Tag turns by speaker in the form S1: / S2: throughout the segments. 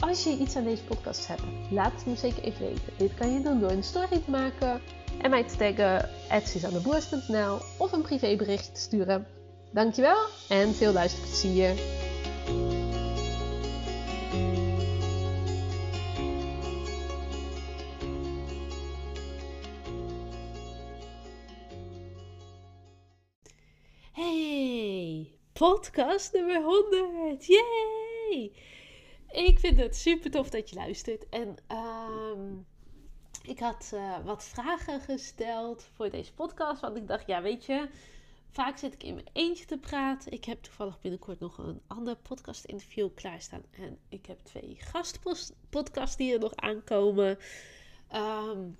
S1: Als je iets aan deze podcast hebt, laat het me zeker even weten. Dit kan je doen door een story te maken en mij te taggen @suzanneboers.nl of een privébericht te sturen. Dankjewel en veel. Hey, podcast nummer 100. Yay! Ik vind het super tof dat je luistert. En ehm, ik had uh, wat vragen gesteld voor deze podcast. Want ik dacht, ja, weet je, vaak zit ik in mijn eentje te praten. Ik heb toevallig binnenkort nog een ander podcast-interview klaarstaan. En ik heb twee gastpodcasts die er nog aankomen. Um,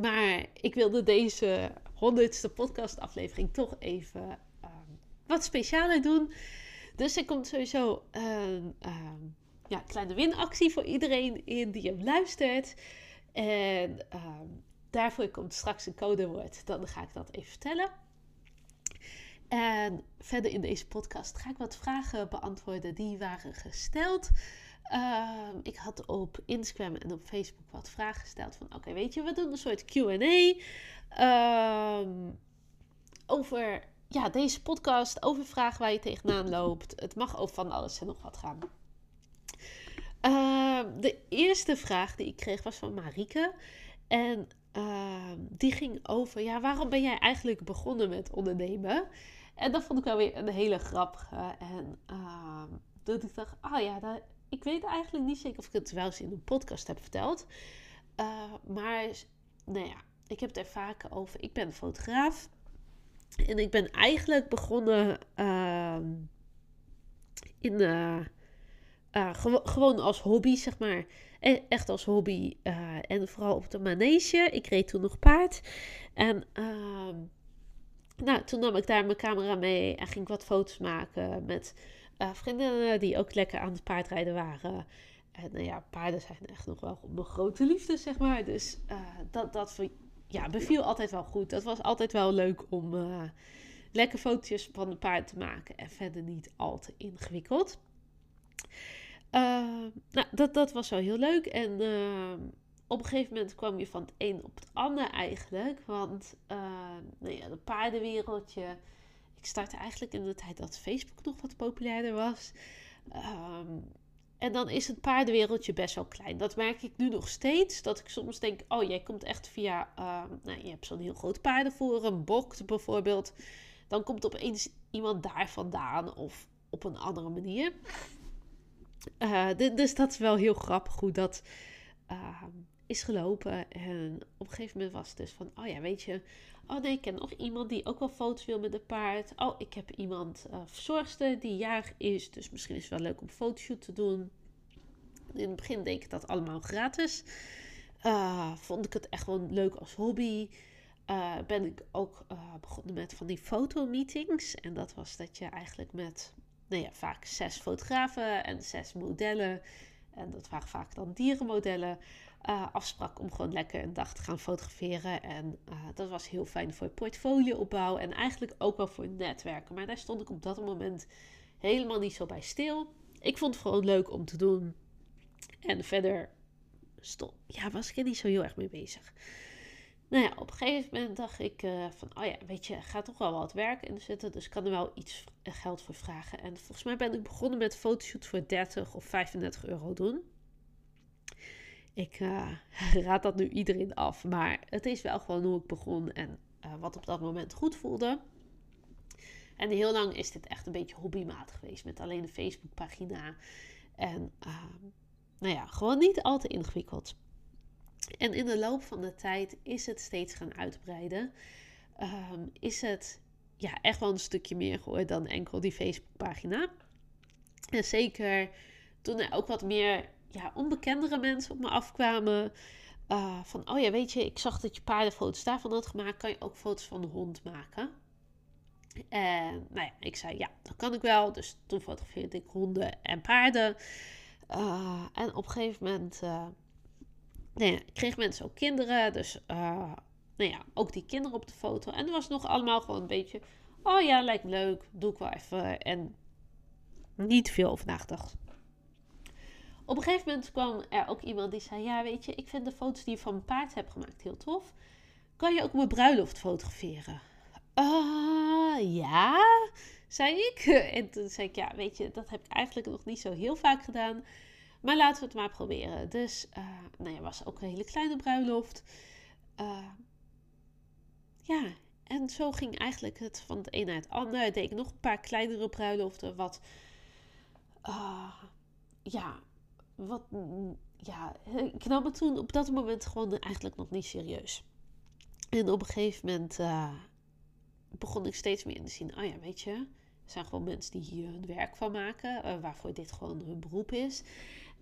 S1: maar ik wilde deze honderdste podcastaflevering toch even um, wat specialer doen. Dus er komt sowieso een um, ja, kleine winactie voor iedereen in die hem luistert. En um, daarvoor komt straks een codewoord. Dan ga ik dat even vertellen. En verder in deze podcast ga ik wat vragen beantwoorden die waren gesteld. Uh, ik had op Instagram en op Facebook wat vragen gesteld van oké, weet je, we doen een soort Q&A over ja, deze podcast, over vragen waar je tegenaan loopt. Het mag over van alles en nog wat gaan. Uh, de eerste vraag die ik kreeg was van Marike. En ehm, die ging over, ja, waarom ben jij eigenlijk begonnen met ondernemen? En dat vond ik wel weer een hele grappige. En dat ik dacht, ah oh ja, ik weet eigenlijk niet zeker of ik het wel eens in een podcast heb verteld. Maar, nou ja, ik heb het er vaak over. Ik ben fotograaf. En ik ben eigenlijk begonnen uh, in uh, gewo gewoon als hobby, zeg maar. E echt als hobby. en vooral op de manege. Ik reed toen nog paard. En ehm, nou, toen nam ik daar mijn camera mee en ging ik wat foto's maken met vriendinnen die ook lekker aan het paardrijden waren. En nou ja, paarden zijn echt nog wel mijn grote liefde, zeg maar. Dus dat, dat ja, beviel altijd wel goed. Dat was altijd wel leuk om uh, lekker fotootjes van de paard te maken. En verder niet al te ingewikkeld. nou, dat, dat was wel heel leuk. En op een gegeven moment kwam je van het een op het ander eigenlijk. Want nou ja, de paardenwereldje ik startte eigenlijk in de tijd dat Facebook nog wat populairder was. En dan is het paardenwereldje best wel klein. Dat merk ik nu nog steeds. Dat ik soms denk, oh jij komt echt via... Um, nou, je hebt zo'n heel groot paardenforum, Bokt bijvoorbeeld. Dan komt opeens iemand daar vandaan of op een andere manier. Uh, dus dat is wel heel grappig hoe dat uh, is gelopen. En op een gegeven moment was het dus van, oh ja, weet je, Oh nee, ik ken nog iemand die ook wel foto's wil met een paard. Oh, ik heb iemand uh, verzorgster die jarig is. Dus misschien is het wel leuk om een fotoshoot te doen. In het begin deed ik dat allemaal gratis. Uh, vond ik het echt gewoon leuk als hobby. Uh, ben ik ook begonnen met van die fotomeetings. En dat was dat je eigenlijk met nou ja, vaak zes fotografen en zes modellen. En dat waren vaak dan dierenmodellen uh, afsprak om gewoon lekker een dag te gaan fotograferen. En uh, dat was heel fijn voor portfolioopbouw en eigenlijk ook wel voor netwerken. Maar daar stond ik op dat moment helemaal niet zo bij stil. Ik vond het gewoon leuk om te doen. En verder stond, ja, was ik er niet zo heel erg mee bezig. Nou ja, op een gegeven moment dacht ik uh, van, oh ja, weet je, gaat toch wel wat werk in zitten. Dus kan er wel iets geld voor vragen. En volgens mij ben ik begonnen met fotoshoots voor 30 of 35 euro doen. Ik uh, raad dat nu iedereen af. Maar het is wel gewoon hoe ik begon en uh, wat op dat moment goed voelde. En heel lang is dit echt een beetje hobbymatig geweest. Met alleen een Facebookpagina. En uh, nou ja, gewoon niet al te ingewikkeld. En in de loop van de tijd is het steeds gaan uitbreiden. Um, is het ja, echt wel een stukje meer geworden dan enkel die Facebookpagina. En zeker toen er ook wat meer ja, onbekendere mensen op me afkwamen. Uh, van, oh ja, weet je, ik zag dat je paardenfoto's daarvan had gemaakt. Kan je ook foto's van de hond maken? En nou ik zei, ja, dat kan ik wel. Dus toen fotografeerde ik honden en paarden. Uh, en op een gegeven moment uh, nou ja, kreeg mensen ook kinderen. Dus nou ja, ook die kinderen op de foto. En het was nog allemaal gewoon een beetje, oh ja, lijkt leuk. Doe ik wel even. En niet veel over nagedacht. Op een gegeven moment kwam er ook iemand die zei: Ja, weet je, ik vind de foto's die je van mijn paard hebt gemaakt heel tof. Kan je ook mijn bruiloft fotograferen? Uh, ja, zei ik. En toen zei ik: Ja, weet je, dat heb ik eigenlijk nog niet zo heel vaak gedaan. Maar laten we het maar proberen. Dus, uh, nou ja, was ook een hele kleine bruiloft. Uh, ja, en zo ging eigenlijk het van het een naar het ander. Deed ik nog een paar kleinere bruiloften. Wat, uh, ja, wat, ja, ik nam het toen op dat moment gewoon eigenlijk nog niet serieus. En op een gegeven moment uh, begon ik steeds meer in te zien, oh ja, weet je, er zijn gewoon mensen die hier hun werk van maken, uh, waarvoor dit gewoon hun beroep is.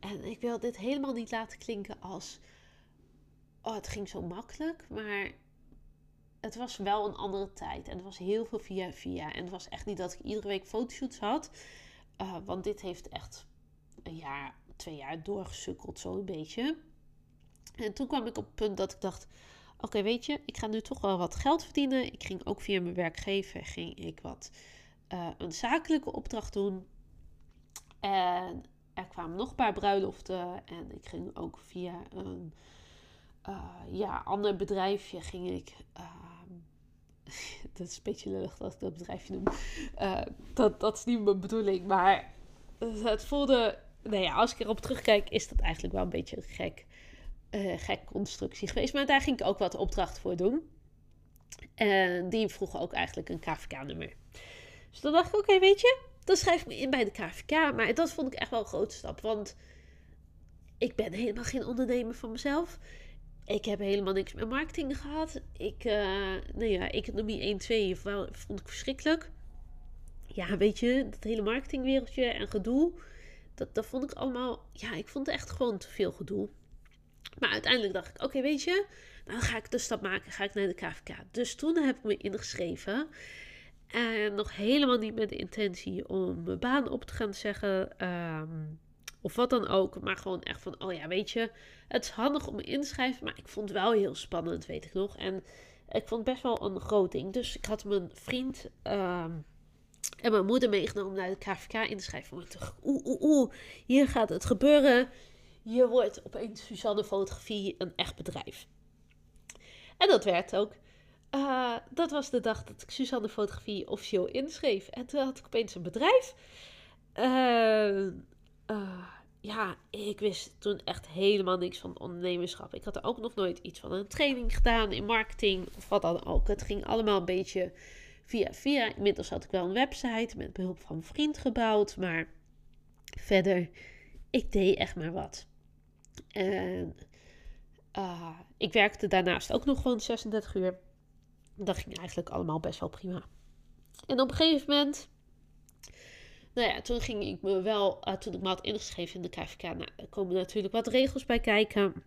S1: En ik wil dit helemaal niet laten klinken als, oh, het ging zo makkelijk, maar het was wel een andere tijd. En het was heel veel via via. En het was echt niet dat ik iedere week fotoshoots had. Uh, want dit heeft echt een jaar twee jaar doorgesukkeld, zo een beetje. En toen kwam ik op het punt dat ik dacht: oké, weet je, ik ga nu toch wel wat geld verdienen. Ik ging ook via mijn werkgever ging ik wat uh, een zakelijke opdracht doen. En er kwamen nog een paar bruiloften. En ik ging ook via een uh, ja, ander bedrijfje ging ik. Uh, dat is een beetje lullig dat ik dat bedrijfje noem. Uh, dat, dat is niet mijn bedoeling. Maar het voelde nou ja, als ik erop terugkijk, is dat eigenlijk wel een beetje een gek, uh, gek constructie geweest. Maar daar ging ik ook wat opdracht voor doen. En die vroegen ook eigenlijk een KVK-nummer. Dus dan dacht ik, oké, weet je, dan schrijf ik me in bij de KVK. Maar dat vond ik echt wel een grote stap. Want ik ben helemaal geen ondernemer van mezelf. Ik heb helemaal niks met marketing gehad. Ik, uh, nou ja, economie 1, 2 vond ik verschrikkelijk. Ja, weet je, dat hele marketingwereldje en gedoe dat, vond ik allemaal, ja, ik vond het echt gewoon te veel gedoe. Maar uiteindelijk dacht ik, oké, weet je, nou, dan ga ik de stap maken, ga ik naar de KVK. Dus toen heb ik me ingeschreven. En nog helemaal niet met de intentie om mijn baan op te gaan zeggen. Ehm, of wat dan ook. Maar gewoon echt van, oh ja, weet je, het is handig om me in te schrijven. Maar ik vond het wel heel spannend, weet ik nog. En ik vond het best wel een groot ding. Dus ik had mijn vriend... Ehm, en mijn moeder meegenomen naar de KVK in te schrijven. Toch, oeh, oeh, oeh, hier gaat het gebeuren. Je wordt opeens Suzanne Fotografie een echt bedrijf. En dat werd ook. Uh, dat was de dag dat ik Suzanne Fotografie officieel inschreef. En toen had ik opeens een bedrijf. Uh, uh, ja, ik wist toen echt helemaal niks van ondernemerschap. Ik had er ook nog nooit iets van een training gedaan in marketing of wat dan ook. Het ging allemaal een beetje via via. Inmiddels had ik wel een website met behulp van een vriend gebouwd. Maar verder, ik deed echt maar wat. En uh, ik werkte daarnaast ook nog gewoon 36 uur. Dat ging eigenlijk allemaal best wel prima. En op een gegeven moment, nou ja, toen ging ik me wel, uh, toen ik me had ingeschreven in de KVK, nou, er komen natuurlijk wat regels bij kijken.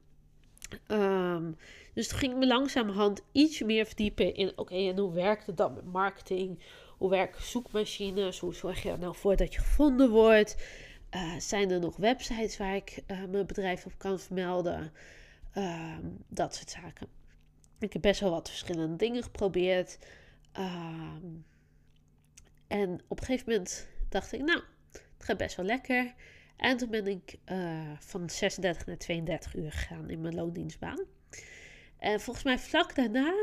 S1: Um, dus toen ging ik me langzamerhand iets meer verdiepen in, oké, en hoe werkt het dan met marketing? Hoe werken zoekmachines? Hoe zorg je er nou voor dat je gevonden wordt? Uh, zijn er nog websites waar ik uh, mijn bedrijf op kan vermelden? Uh, dat soort zaken. Ik heb best wel wat verschillende dingen geprobeerd. Ehm, en op een gegeven moment dacht ik, nou, het gaat best wel lekker. En toen ben ik uh, van 36 naar 32 uur gegaan in mijn loondienstbaan. En volgens mij vlak daarna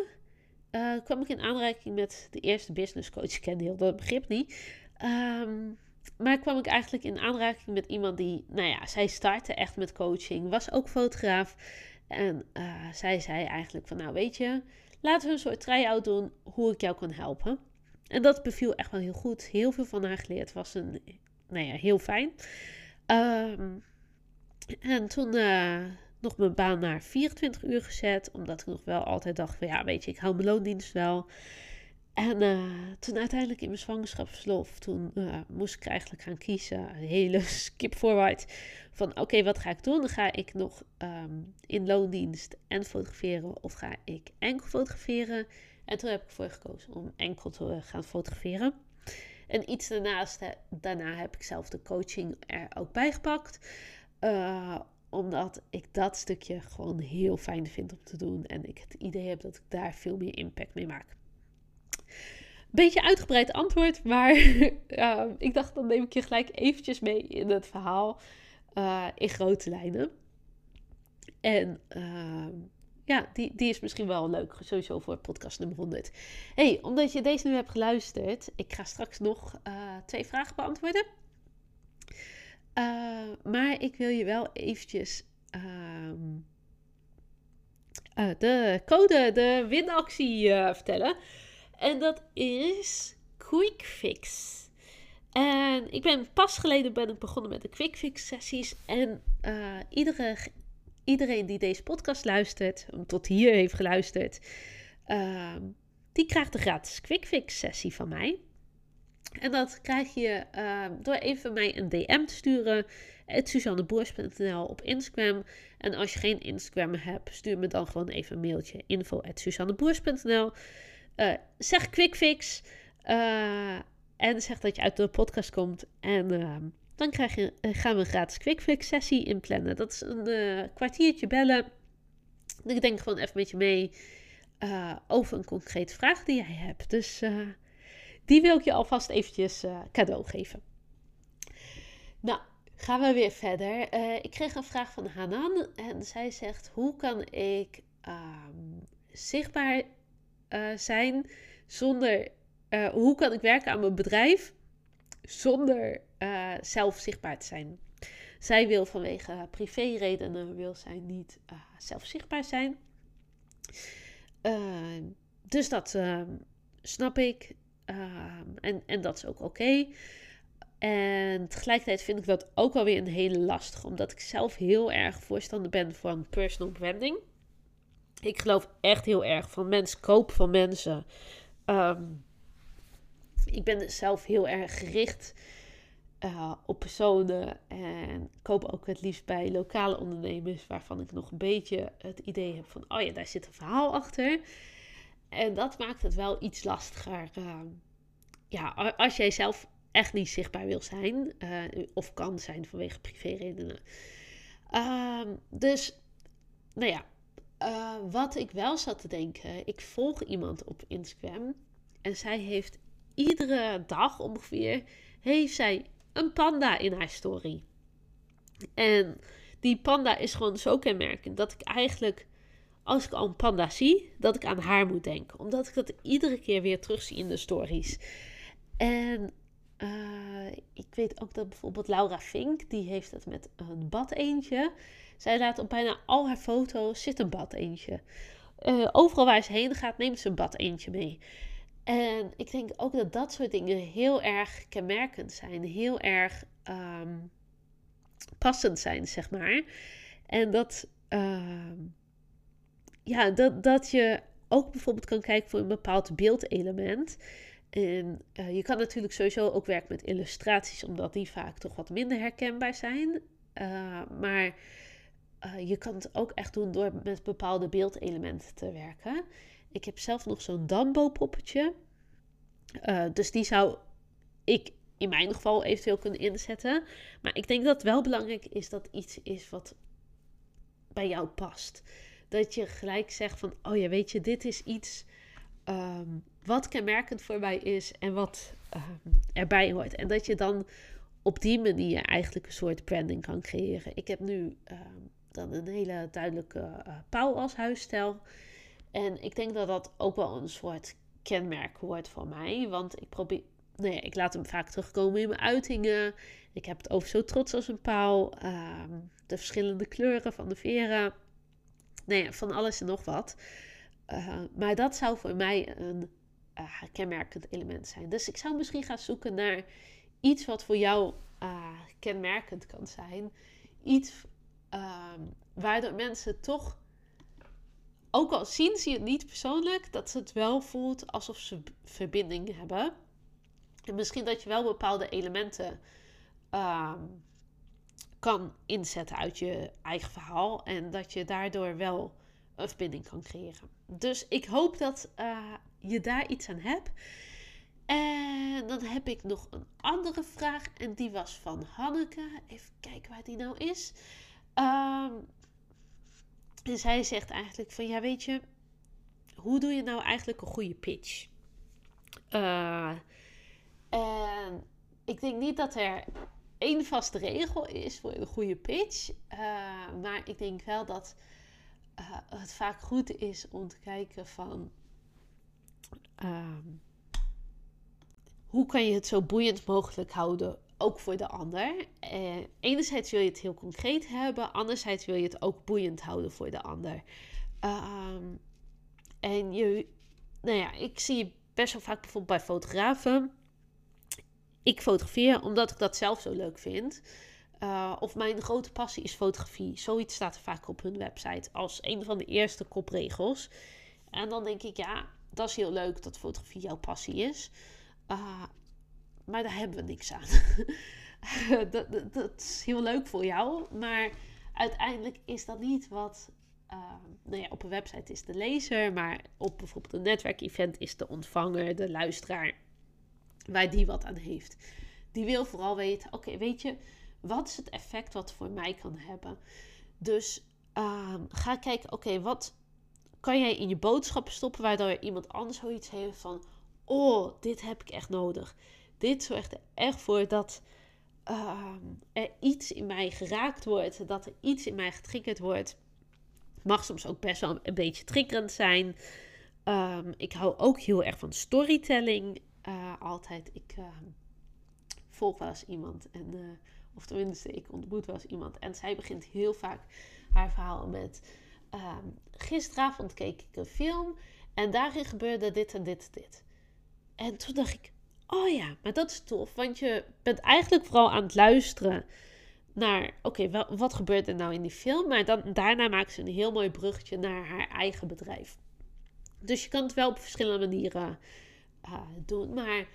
S1: uh, kwam ik in aanraking met de eerste business coach. Kende heel dat begrip niet. Um, maar kwam ik eigenlijk in aanraking met iemand die, nou ja, zij startte echt met coaching, was ook fotograaf. En uh, zij zei eigenlijk van, nou weet je, laten we een soort try-out doen hoe ik jou kan helpen. En dat beviel echt wel heel goed. Heel veel van haar geleerd. Was een, nou ja, heel fijn. Um, en toen uh, nog mijn baan naar 24 uur gezet. Omdat ik nog wel altijd dacht van ja, weet je, ik hou mijn loondienst wel. En uh, toen uiteindelijk in mijn zwangerschapsverlof, toen uh, moest ik eigenlijk gaan kiezen, een hele skip forward, van oké, wat ga ik doen? Ga ik nog um, in loondienst en fotograferen of ga ik enkel fotograferen? En toen heb ik ervoor gekozen om enkel te gaan fotograferen. En iets daarnaast, daarna heb ik zelf de coaching er ook bij gepakt. Uh, omdat ik dat stukje gewoon heel fijn vind om te doen. En ik het idee heb dat ik daar veel meer impact mee maak. Beetje uitgebreid antwoord, maar ik dacht dan neem ik je gelijk eventjes mee in het verhaal uh, in grote lijnen. En uh, ja, die, die is misschien wel leuk, sowieso voor podcast nummer 100. hey, omdat je deze nu hebt geluisterd, ik ga straks nog uh, twee vragen beantwoorden. Uh, maar ik wil je wel eventjes uh, uh, de code, de winactie vertellen. En dat is Quick Fix. En ik ben pas geleden ben ik begonnen met de Quick Fix sessies. En iedere, iedereen die deze podcast luistert, tot hier heeft geluisterd, ehm, die krijgt een gratis Quick Fix sessie van mij. En dat krijg je uh, door even mij een DM te sturen. Suzanneboers.nl op Instagram. En als je geen Instagram hebt, stuur me dan gewoon even een mailtje. Info uh, Zeg quickfix. Uh, en zeg dat je uit de podcast komt. En ehm, dan krijg je, eh, gaan we een gratis quickfix sessie inplannen. Dat is een eh, kwartiertje bellen. Ik denk gewoon even met je mee over een concrete vraag die jij hebt. Dus die wil ik je alvast eventjes cadeau geven. Nou, gaan we weer verder. Ik kreeg een vraag van Hanan en zij zegt: Hoe kan ik um, zichtbaar zijn zonder. hoe kan ik werken aan mijn bedrijf zonder zelf zichtbaar te zijn? Zij wil vanwege privéredenen wil zij niet zelf zichtbaar zijn. dus dat ehm, snap ik. Ehm, en, en dat is ook oké. En tegelijkertijd vind ik dat ook wel weer een hele lastige, omdat ik zelf heel erg voorstander ben van personal branding. Ik geloof echt heel erg van mensen, koop van mensen. Ehm, ik ben zelf heel erg gericht uh, op personen en koop ook het liefst bij lokale ondernemers waarvan ik nog een beetje het idee heb van, oh ja, daar zit een verhaal achter. En dat maakt het wel iets lastiger. Uh, ja, als jij zelf echt niet zichtbaar wil zijn, uh, of kan zijn vanwege privéredenen. Uh, dus, nou ja, uh, wat ik wel zat te denken, ik volg iemand op Instagram en zij heeft iedere dag ongeveer, heeft zij een panda in haar story. En die panda is gewoon zo kenmerkend dat ik eigenlijk als ik al een panda zie, dat ik aan haar moet denken. Omdat ik dat iedere keer weer terugzie in de stories. En uh, ik weet ook dat bijvoorbeeld Laura Fink, die heeft het met een bad eentje. Zij laat op bijna al haar foto's zit een bad eentje. Uh, overal waar ze heen gaat, neemt ze een bad eentje mee. En ik denk ook dat dat soort dingen heel erg kenmerkend zijn. Heel erg um, passend zijn, zeg maar. En dat... Uh, ja, dat, dat je ook bijvoorbeeld kan kijken voor een bepaald beeldelement. En uh, je kan natuurlijk sowieso ook werken met illustraties, omdat die vaak toch wat minder herkenbaar zijn. Uh, maar uh, je kan het ook echt doen door met bepaalde beeldelementen te werken. Ik heb zelf nog zo'n Dambo-poppetje. dus die zou ik in mijn geval eventueel kunnen inzetten. Maar ik denk dat het wel belangrijk is dat iets is wat bij jou past dat je gelijk zegt van, oh ja, weet je, dit is iets um, wat kenmerkend voor mij is en wat um, erbij hoort. En dat je dan op die manier eigenlijk een soort branding kan creëren. Ik heb nu um, dan een hele duidelijke uh, pauw als huisstijl. En ik denk dat dat ook wel een soort kenmerk wordt voor mij. Want ik probeer, nee, ik laat hem vaak terugkomen in mijn uitingen. Ik heb het over zo trots als een pauw. de verschillende kleuren van de veren nee, van alles en nog wat. Uh, maar dat zou voor mij een uh, kenmerkend element zijn. Dus ik zou misschien gaan zoeken naar iets wat voor jou uh, kenmerkend kan zijn. Iets waardoor mensen toch ook al zien ze het niet persoonlijk, dat het wel voelt alsof ze verbinding hebben. En misschien dat je wel bepaalde elementen ehm, kan inzetten uit je eigen verhaal. En dat je daardoor wel een verbinding kan creëren. Dus ik hoop dat uh, je daar iets aan hebt. En dan heb ik nog een andere vraag. En die was van Hanneke. Even kijken waar die nou is. Um, en zij zegt eigenlijk van ja, weet je, hoe doe je nou eigenlijk een goede pitch? Uh, en ik denk niet dat er één vaste regel is voor een goede pitch. Uh, maar ik denk wel dat uh, het vaak goed is om te kijken van um, hoe kan je het zo boeiend mogelijk houden, ook voor de ander. Uh, enerzijds wil je het heel concreet hebben, anderzijds wil je het ook boeiend houden voor de ander. Um, en je, nou ja, ik zie best wel vaak bijvoorbeeld bij fotografen. Ik fotografeer omdat ik dat zelf zo leuk vind. Uh, of mijn grote passie is fotografie. Zoiets staat vaak op hun website als een van de eerste kopregels. En dan denk ik, ja, dat is heel leuk dat fotografie jouw passie is. Uh, maar daar hebben we niks aan. dat, dat, dat, is heel leuk voor jou, maar uiteindelijk is dat niet wat. Uh, nou ja, op een website is de lezer, maar op bijvoorbeeld een netwerkevent is de ontvanger, de luisteraar, waar die wat aan heeft. Die wil vooral weten: oké, weet je, wat is het effect wat voor mij kan hebben? Dus uh, ga kijken: oké, wat kan jij in je boodschappen stoppen waardoor iemand anders zoiets heeft van: oh, dit heb ik echt nodig. Dit zorgt er echt voor dat uh, er iets in mij geraakt wordt, dat er iets in mij getriggerd wordt. Mag soms ook best wel een beetje triggerend zijn. Um, ik hou ook heel erg van storytelling. Uh, altijd. Ik uh, volg wel eens iemand. En, uh, of tenminste, ik ontmoet wel eens iemand. En zij begint heel vaak haar verhaal met... Gisteravond keek ik een film. En daarin gebeurde dit en dit en dit. En toen dacht ik, oh ja, maar dat is tof. Want je bent eigenlijk vooral aan het luisteren naar, oké, wat gebeurt er nou in die film? Maar dan, daarna maakt ze een heel mooi bruggetje naar haar eigen bedrijf. Dus je kan het wel op verschillende manieren uh, doen. Maar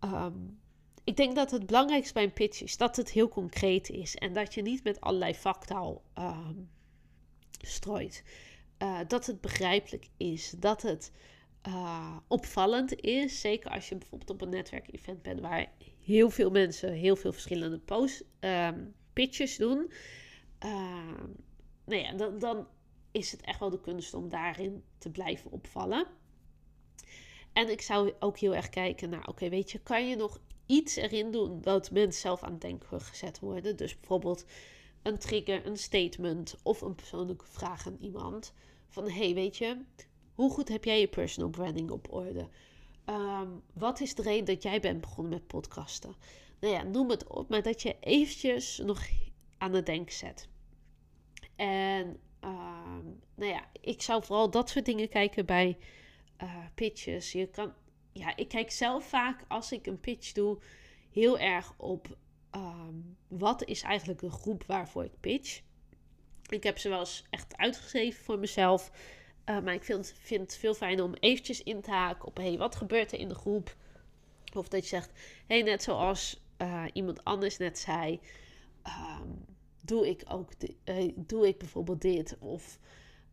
S1: um, ik denk dat het belangrijkste bij een pitch is dat het heel concreet is. En dat je niet met allerlei vaktaal um, strooit. Uh, dat het begrijpelijk is. Dat het uh, opvallend is. Zeker als je bijvoorbeeld op een netwerkevent bent waar heel veel mensen heel veel verschillende post, um, pitches doen. Uh, nou ja, dan, dan is het echt wel de kunst om daarin te blijven opvallen. En ik zou ook heel erg kijken naar, oké, weet je, kan je nog iets erin doen dat mensen zelf aan het denken gezet worden? Dus bijvoorbeeld een trigger, een statement of een persoonlijke vraag aan iemand. Van, hey, weet je, hoe goed heb jij je personal branding op orde? Um, wat is de reden dat jij bent begonnen met podcasten? Nou ja, noem het op, maar dat je eventjes nog aan het denken zet. En um, nou ja, ik zou vooral dat soort dingen kijken bij uh, pitches. Je kan, ja, ik kijk zelf vaak als ik een pitch doe heel erg op um, wat is eigenlijk een groep waarvoor ik pitch. Ik heb ze wel eens echt uitgeschreven voor mezelf. Uh, maar ik vind, vind het veel fijner om eventjes in te haken op... hey, wat gebeurt er in de groep? Of dat je zegt, hey, net zoals uh, iemand anders net zei... Um, doe ik ook uh, doe ik bijvoorbeeld dit? Of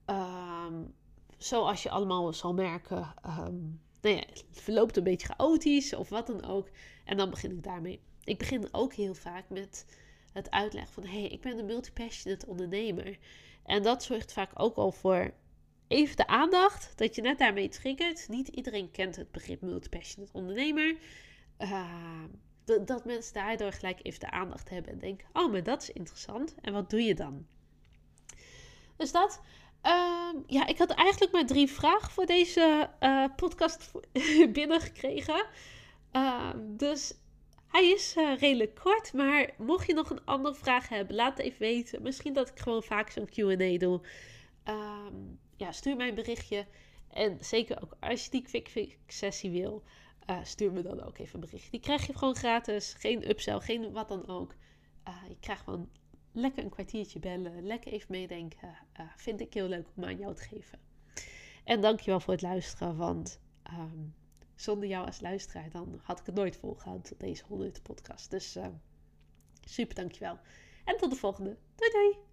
S1: um, zoals je allemaal zal merken... Um, nou ja, het verloopt een beetje chaotisch of wat dan ook. En dan begin ik daarmee. Ik begin ook heel vaak met het uitleggen van... hey, ik ben een multipassionate ondernemer. En dat zorgt vaak ook al voor even de aandacht dat je net daarmee triggert. Niet iedereen kent het begrip multipassionate ondernemer. Uh, dat mensen daardoor gelijk even de aandacht hebben en denken: oh, maar dat is interessant. En wat doe je dan? Dus dat. Uh, ja, ik had eigenlijk maar drie vragen voor deze uh, podcast binnengekregen. Uh, dus hij is uh, redelijk kort. Maar mocht je nog een andere vraag hebben, laat het even weten. Misschien dat ik gewoon vaak zo'n QA doe. Ja, stuur mij een berichtje. En zeker ook als je die quick fix sessie wil, uh, stuur me dan ook even een berichtje. Die krijg je gewoon gratis. Geen upsell, geen wat dan ook. Uh, je krijgt gewoon lekker een kwartiertje bellen. Lekker even meedenken. Uh, vind ik heel leuk om aan jou te geven. En dankjewel voor het luisteren, want ehm, zonder jou als luisteraar dan had ik het nooit volgehouden tot deze 100 podcast. Dus uh, super dankjewel. En tot de volgende. Doei doei!